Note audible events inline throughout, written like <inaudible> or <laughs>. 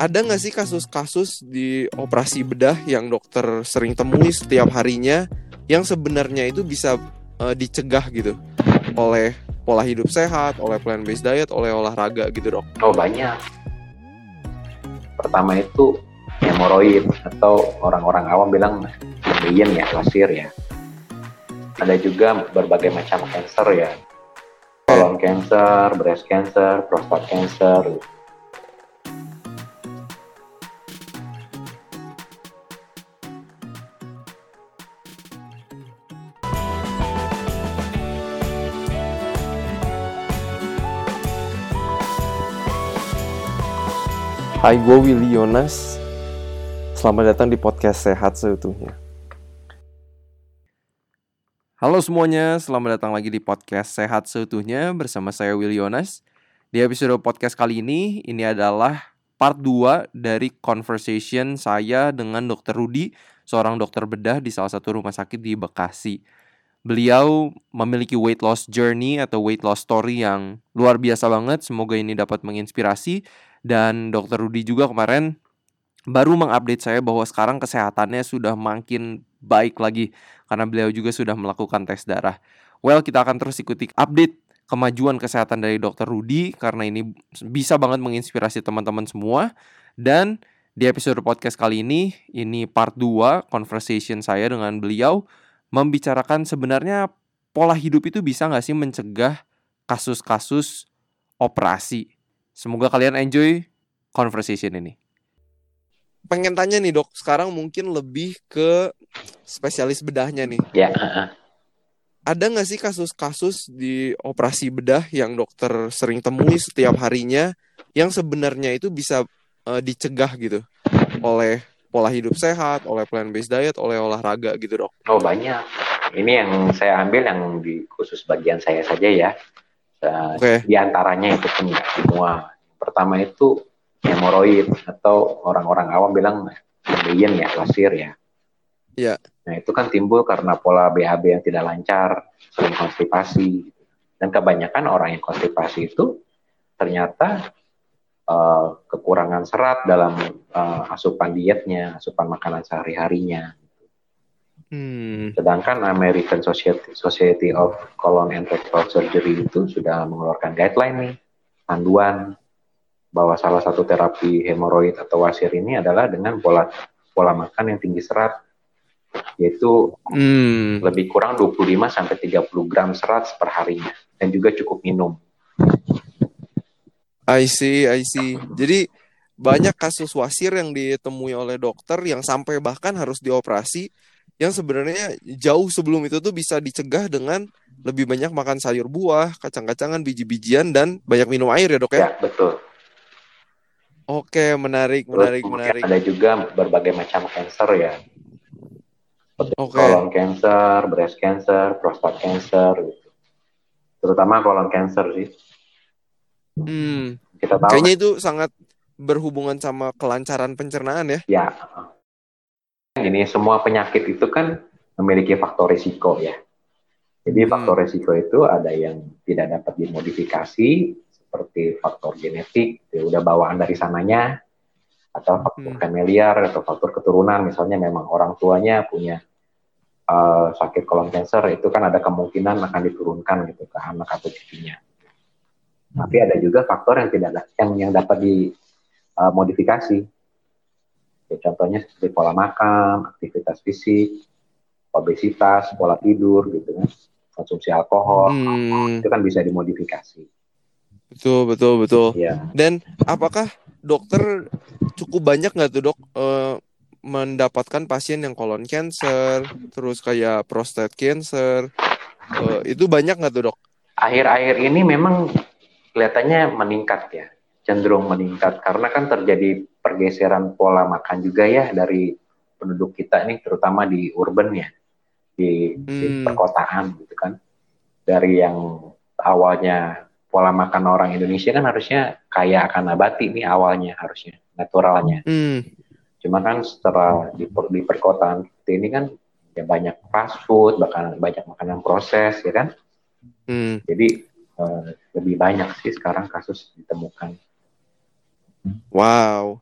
ada nggak sih kasus-kasus di operasi bedah yang dokter sering temui setiap harinya yang sebenarnya itu bisa uh, dicegah gitu oleh pola hidup sehat, oleh plant based diet, oleh olahraga gitu dok? Oh banyak. Pertama itu hemoroid atau orang-orang awam bilang kemudian ya, lasir ya. Ada juga berbagai macam cancer ya, colon cancer, breast cancer, prostat cancer. Hai, gue Willy Yonas. Selamat datang di podcast Sehat Seutuhnya. Halo semuanya, selamat datang lagi di podcast Sehat Seutuhnya bersama saya Willy Yonas. Di episode podcast kali ini, ini adalah part 2 dari conversation saya dengan Dr. Rudi, seorang dokter bedah di salah satu rumah sakit di Bekasi. Beliau memiliki weight loss journey atau weight loss story yang luar biasa banget. Semoga ini dapat menginspirasi dan Dokter Rudi juga kemarin baru mengupdate saya bahwa sekarang kesehatannya sudah makin baik lagi karena beliau juga sudah melakukan tes darah. Well, kita akan terus ikuti update kemajuan kesehatan dari Dokter Rudi karena ini bisa banget menginspirasi teman-teman semua dan di episode podcast kali ini ini part 2 conversation saya dengan beliau membicarakan sebenarnya pola hidup itu bisa nggak sih mencegah kasus-kasus operasi Semoga kalian enjoy conversation ini. Pengen tanya nih dok, sekarang mungkin lebih ke spesialis bedahnya nih. Ya. Ada nggak sih kasus-kasus di operasi bedah yang dokter sering temui setiap harinya yang sebenarnya itu bisa uh, dicegah gitu oleh pola hidup sehat, oleh plant based diet, oleh olahraga gitu dok? Oh banyak. Ini yang saya ambil yang di khusus bagian saya saja ya. Uh, okay. Di antaranya itu pun nggak semua. Pertama itu hemoroid atau orang-orang awam bilang kemudian ya, lasir ya. Iya. Nah itu kan timbul karena pola BAB yang tidak lancar, sering konstipasi. Dan kebanyakan orang yang konstipasi itu ternyata uh, kekurangan serat dalam uh, asupan dietnya, asupan makanan sehari-harinya. Hmm. Sedangkan American Society, Society of Colon and Rectal Surgery itu sudah mengeluarkan guideline nih, panduan bahwa salah satu terapi hemoroid atau wasir ini adalah dengan pola pola makan yang tinggi serat yaitu hmm. lebih kurang 25 sampai 30 gram serat per harinya dan juga cukup minum. I see, I see. Jadi banyak kasus wasir yang ditemui oleh dokter yang sampai bahkan harus dioperasi yang sebenarnya jauh sebelum itu tuh bisa dicegah dengan lebih banyak makan sayur buah, kacang-kacangan, biji-bijian dan banyak minum air ya dok ya? Ya betul. Oke menarik, menarik, Terus, menarik. Ada juga berbagai macam cancer ya. Okay. Colon cancer, breast cancer, prostat cancer, gitu. terutama colon cancer sih. Hmm. Kita tahu. Kayaknya itu sangat berhubungan sama kelancaran pencernaan ya? Ya, ini semua penyakit itu kan memiliki faktor risiko ya. Jadi hmm. faktor risiko itu ada yang tidak dapat dimodifikasi seperti faktor genetik, ya udah bawaan dari sananya, atau faktor hmm. familiar atau faktor keturunan, misalnya memang orang tuanya punya uh, sakit kolon cancer, itu kan ada kemungkinan akan diturunkan gitu ke anak atau cucunya. Tapi ada juga faktor yang tidak yang yang dapat dimodifikasi. Uh, Ya, contohnya seperti pola makan, aktivitas fisik, obesitas, pola tidur gitu kan, konsumsi alkohol, hmm. itu kan bisa dimodifikasi. Betul, betul, betul. Ya. Dan apakah dokter cukup banyak nggak tuh dok uh, mendapatkan pasien yang kolon cancer, terus kayak prostate cancer, uh, itu banyak nggak tuh dok? Akhir-akhir ini memang kelihatannya meningkat ya cenderung meningkat karena kan terjadi pergeseran pola makan juga ya dari penduduk kita ini terutama di urban ya di, hmm. di perkotaan gitu kan dari yang awalnya pola makan orang Indonesia kan harusnya kaya akan nabati nih awalnya harusnya naturalnya hmm. cuma kan setelah di, di perkotaan ini kan ya banyak fast food bahkan banyak makanan proses ya kan hmm. jadi uh, lebih banyak sih sekarang kasus ditemukan Wow.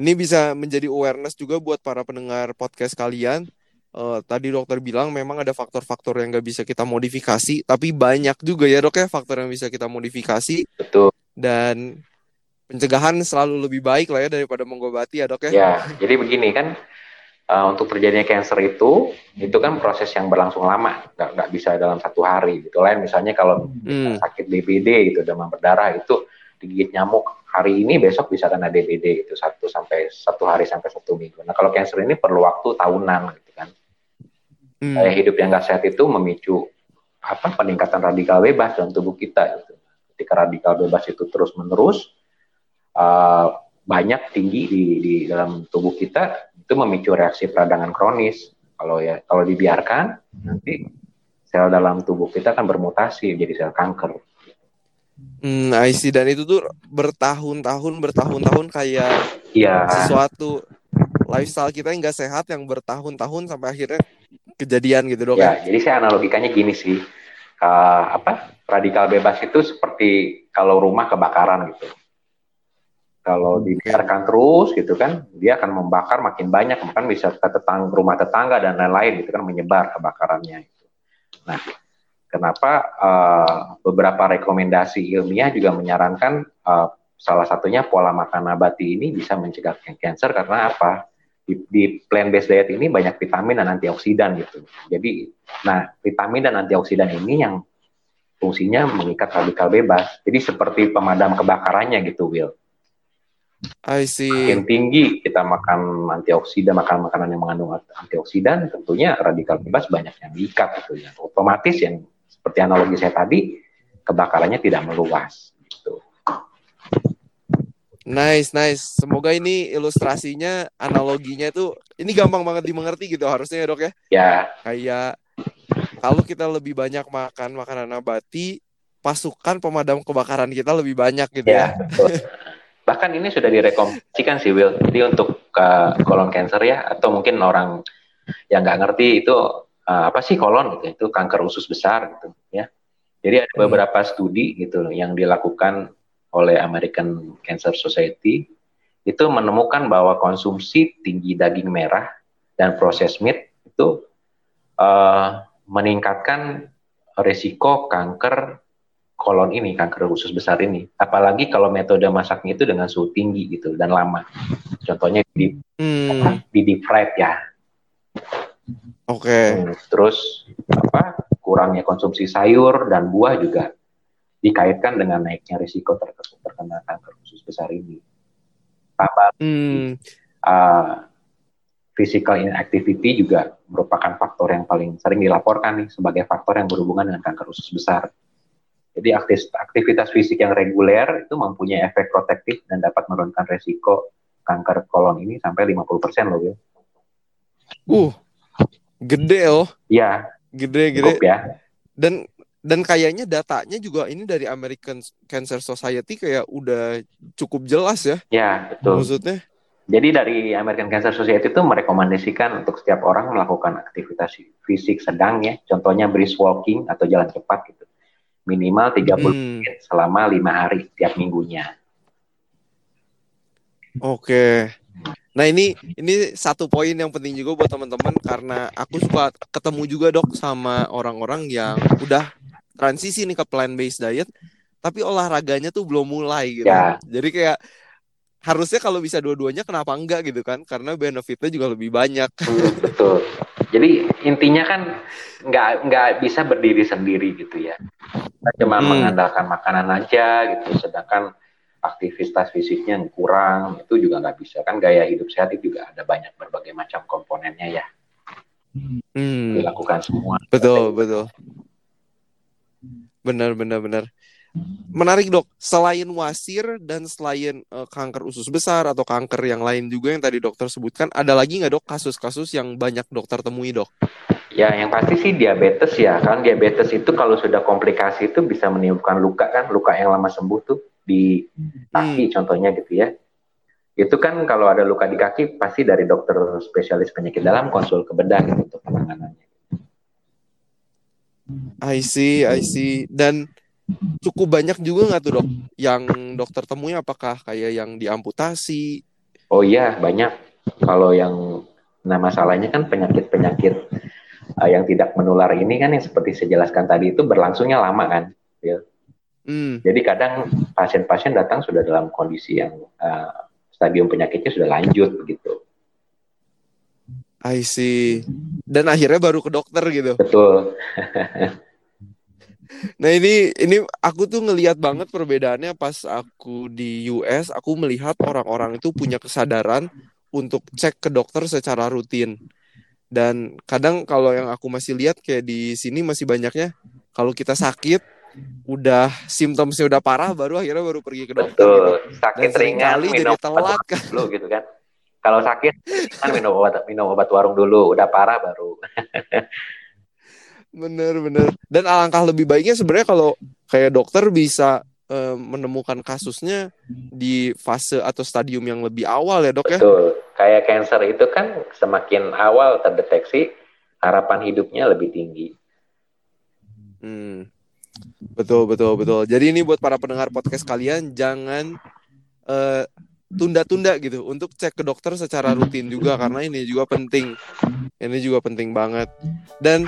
ini bisa menjadi awareness juga buat para pendengar podcast kalian. Uh, tadi dokter bilang memang ada faktor-faktor yang nggak bisa kita modifikasi, tapi banyak juga ya dok ya faktor yang bisa kita modifikasi. Betul. Dan pencegahan selalu lebih baik lah ya daripada mengobati ya dok ya. Ya, jadi begini kan uh, untuk terjadinya cancer itu itu kan proses yang berlangsung lama, nggak nggak bisa dalam satu hari gitu. Lain misalnya kalau hmm. sakit DBD gitu demam berdarah itu digigit nyamuk hari ini besok bisa kena DBD itu satu sampai satu hari sampai satu minggu. Nah kalau cancer ini perlu waktu tahunan gitu kan. Hmm. Gaya hidup yang nggak sehat itu memicu apa peningkatan radikal bebas dalam tubuh kita. Gitu. Ketika radikal bebas itu terus menerus uh, banyak tinggi di, di dalam tubuh kita itu memicu reaksi peradangan kronis. Kalau ya kalau dibiarkan nanti sel dalam tubuh kita akan bermutasi menjadi sel kanker. Hmm, I see. Dan itu tuh bertahun-tahun, bertahun-tahun kayak ya. sesuatu lifestyle kita yang nggak sehat yang bertahun-tahun sampai akhirnya kejadian gitu. Ya, ya, jadi saya analogikannya gini sih. Uh, apa radikal bebas itu seperti kalau rumah kebakaran gitu. Kalau dibiarkan terus gitu kan, dia akan membakar makin banyak, bahkan bisa ke tetang, rumah tetangga dan lain-lain gitu kan menyebar kebakarannya. Gitu. Nah, Kenapa uh, beberapa rekomendasi ilmiah juga menyarankan uh, salah satunya pola makan nabati ini bisa mencegah cancer karena apa? Di, di plant-based diet ini banyak vitamin dan antioksidan gitu. Jadi, nah vitamin dan antioksidan ini yang fungsinya mengikat radikal bebas. Jadi seperti pemadam kebakarannya gitu, Will. I see. Makin tinggi kita makan antioksidan, makan makanan yang mengandung antioksidan, tentunya radikal bebas banyak yang diikat gitu ya. Otomatis yang seperti analogi saya tadi, kebakarannya tidak meluas. Gitu. Nice, nice. Semoga ini ilustrasinya, analoginya itu, ini gampang banget dimengerti gitu harusnya ya dok ya? Ya. Kayak kalau kita lebih banyak makan makanan nabati, pasukan pemadam kebakaran kita lebih banyak gitu ya. ya. Betul. <laughs> Bahkan ini sudah direkomendasikan sih Will. Jadi untuk uh, kolon cancer ya, atau mungkin orang yang nggak ngerti itu uh, apa sih kolon gitu itu kanker usus besar gitu ya jadi ada hmm. beberapa studi gitu yang dilakukan oleh American Cancer Society itu menemukan bahwa konsumsi tinggi daging merah dan proses meat itu uh, meningkatkan risiko kanker kolon ini, kanker usus besar ini. Apalagi kalau metode masaknya itu dengan suhu tinggi gitu dan lama. Contohnya di hmm. di deep fried ya. Oke. Okay. Hmm, terus apa kurangnya konsumsi sayur dan buah juga dikaitkan dengan naiknya risiko terkena kanker usus besar ini. Apa? Hmm. Uh, physical inactivity juga merupakan faktor yang paling sering dilaporkan nih sebagai faktor yang berhubungan dengan kanker usus besar. Jadi aktivitas fisik yang reguler itu mempunyai efek protektif dan dapat menurunkan risiko kanker kolon ini sampai 50% loh, ya. Uh, Gede oh. Iya. Gede gede. Cukup ya. Dan dan kayaknya datanya juga ini dari American Cancer Society kayak udah cukup jelas ya. Ya, betul. Maksudnya? Jadi dari American Cancer Society itu merekomendasikan untuk setiap orang melakukan aktivitas fisik sedang ya. Contohnya brisk walking atau jalan cepat gitu. Minimal 30 hmm. menit selama lima hari tiap minggunya. Oke. Nah ini ini satu poin yang penting juga buat teman-teman karena aku suka ketemu juga dok sama orang-orang yang udah transisi nih ke plant based diet tapi olahraganya tuh belum mulai gitu. Ya. Jadi kayak harusnya kalau bisa dua-duanya kenapa enggak gitu kan? Karena benefitnya juga lebih banyak. Hmm, betul. Jadi intinya kan nggak nggak bisa berdiri sendiri gitu ya. Kita cuma hmm. mengandalkan makanan aja gitu. Sedangkan aktivitas fisiknya yang kurang itu juga nggak bisa. Kan gaya hidup sehat itu juga ada banyak berbagai macam komponennya ya. Hmm. dilakukan semua. Betul betul. Benar benar benar. Menarik dok. Selain wasir dan selain uh, kanker usus besar atau kanker yang lain juga yang tadi dokter sebutkan ada lagi nggak dok kasus-kasus yang banyak dokter temui dok? Ya, yang pasti sih diabetes ya. Kan diabetes itu kalau sudah komplikasi itu bisa menimbulkan luka kan, luka yang lama sembuh tuh di kaki hmm. contohnya gitu ya. Itu kan kalau ada luka di kaki pasti dari dokter spesialis penyakit dalam konsul ke bedah gitu untuk penanganannya. I see, I see. Dan cukup banyak juga nggak tuh dok yang dokter temui apakah kayak yang diamputasi Oh iya, banyak. Kalau yang nah masalahnya kan penyakit-penyakit uh, yang tidak menular ini kan yang seperti saya jelaskan tadi itu berlangsungnya lama kan. Ya. Hmm. Jadi kadang pasien-pasien datang sudah dalam kondisi yang uh, stadium penyakitnya sudah lanjut begitu. I see. Dan akhirnya baru ke dokter gitu. Betul. <laughs> Nah ini ini aku tuh ngelihat banget perbedaannya pas aku di US aku melihat orang-orang itu punya kesadaran untuk cek ke dokter secara rutin dan kadang kalau yang aku masih lihat kayak di sini masih banyaknya kalau kita sakit udah simptomnya udah parah baru akhirnya baru pergi ke dokter Betul. Gitu. sakit dan ringan minum jadi telat kan. dulu <laughs> gitu kan. Kalau sakit kan minum obat minum obat warung dulu udah parah baru. <laughs> Bener bener. Dan alangkah lebih baiknya sebenarnya kalau kayak dokter bisa uh, menemukan kasusnya di fase atau stadium yang lebih awal ya dok ya? Betul. Kayak cancer itu kan semakin awal terdeteksi harapan hidupnya lebih tinggi. Hmm. Betul betul betul. Jadi ini buat para pendengar podcast kalian jangan uh, tunda-tunda gitu untuk cek ke dokter secara rutin juga karena ini juga penting. Ini juga penting banget. Dan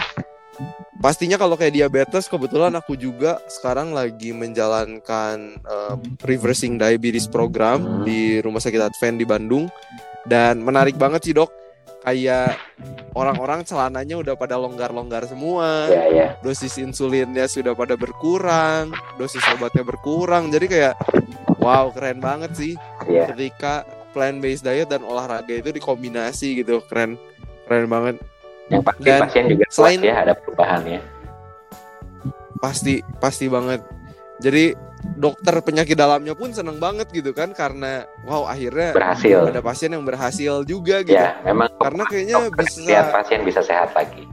pastinya kalau kayak diabetes kebetulan aku juga sekarang lagi menjalankan uh, reversing diabetes program di Rumah Sakit Advent di Bandung. Dan menarik banget sih dok kayak orang-orang celananya udah pada longgar-longgar semua. Yeah, yeah. dosis insulinnya sudah pada berkurang dosis obatnya berkurang. Jadi kayak wow keren banget sih. Yeah. ketika plant based diet dan olahraga itu dikombinasi gitu keren. Keren banget. Yang pasti Dan pasien juga selain ya ada perubahan ya pasti pasti banget. Jadi dokter penyakit dalamnya pun seneng banget gitu kan karena wow akhirnya berhasil. ada pasien yang berhasil juga gitu. Ya memang karena kayaknya bisa lihat pasien bisa sehat lagi.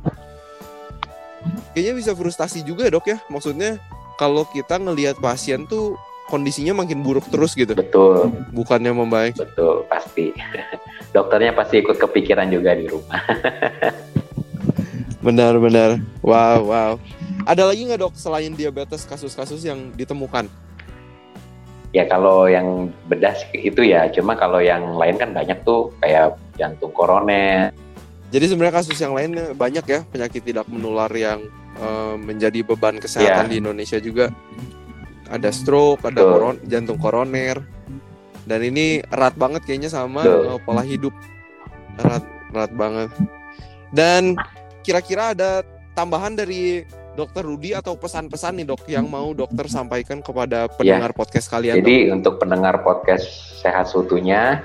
Kayaknya bisa frustasi juga dok ya. Maksudnya kalau kita ngelihat pasien tuh kondisinya makin buruk terus gitu. Betul. Bukannya membaik. Betul pasti. <laughs> Dokternya pasti ikut kepikiran juga di rumah. <laughs> Benar-benar. Wow, wow. Ada lagi nggak dok selain diabetes kasus-kasus yang ditemukan? Ya kalau yang bedah itu ya, cuma kalau yang lain kan banyak tuh kayak jantung koroner. Jadi sebenarnya kasus yang lain banyak ya penyakit tidak menular yang uh, menjadi beban kesehatan ya. di Indonesia juga. Ada stroke, ada koron jantung koroner. Dan ini erat banget kayaknya sama uh, pola hidup. Erat erat banget. Dan kira-kira ada tambahan dari Dokter Rudi atau pesan-pesan nih dok yang mau dokter sampaikan kepada ya. pendengar ya. podcast kalian? Jadi dok? untuk pendengar podcast sehat seutuhnya,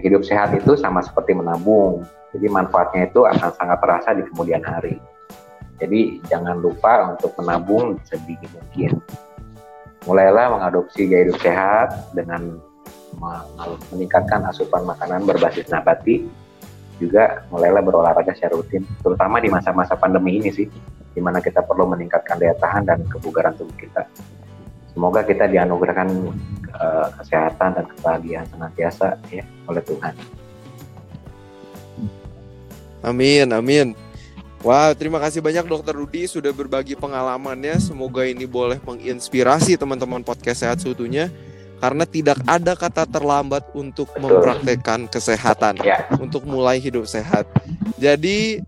hidup sehat itu sama seperti menabung. Jadi manfaatnya itu akan sangat terasa di kemudian hari. Jadi jangan lupa untuk menabung sedikit mungkin. Mulailah mengadopsi gaya hidup sehat dengan meningkatkan asupan makanan berbasis nabati juga mulailah berolahraga secara rutin, terutama di masa-masa pandemi ini sih, di mana kita perlu meningkatkan daya tahan dan kebugaran tubuh kita. Semoga kita dianugerahkan uh, kesehatan dan kebahagiaan senantiasa ya oleh Tuhan. Amin, amin. Wah, wow, terima kasih banyak Dokter Rudi sudah berbagi pengalamannya. Semoga ini boleh menginspirasi teman-teman podcast sehat seutuhnya karena tidak ada kata terlambat untuk mempraktekkan kesehatan, ya. untuk mulai hidup sehat. Jadi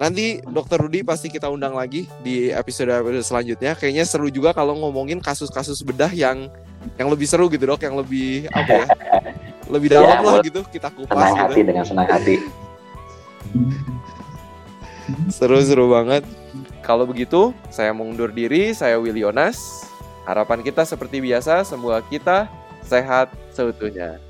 nanti Dokter Rudi pasti kita undang lagi di episode episode selanjutnya. Kayaknya seru juga kalau ngomongin kasus-kasus bedah yang yang lebih seru gitu dok, yang lebih apa ya, <laughs> lebih dalam ya, lah gitu kita kupas. Senang gitu. hati dengan senang hati. Seru-seru banget. Kalau begitu, saya mengundur diri. Saya Willy Yonas. Harapan kita seperti biasa, semoga kita sehat seutuhnya.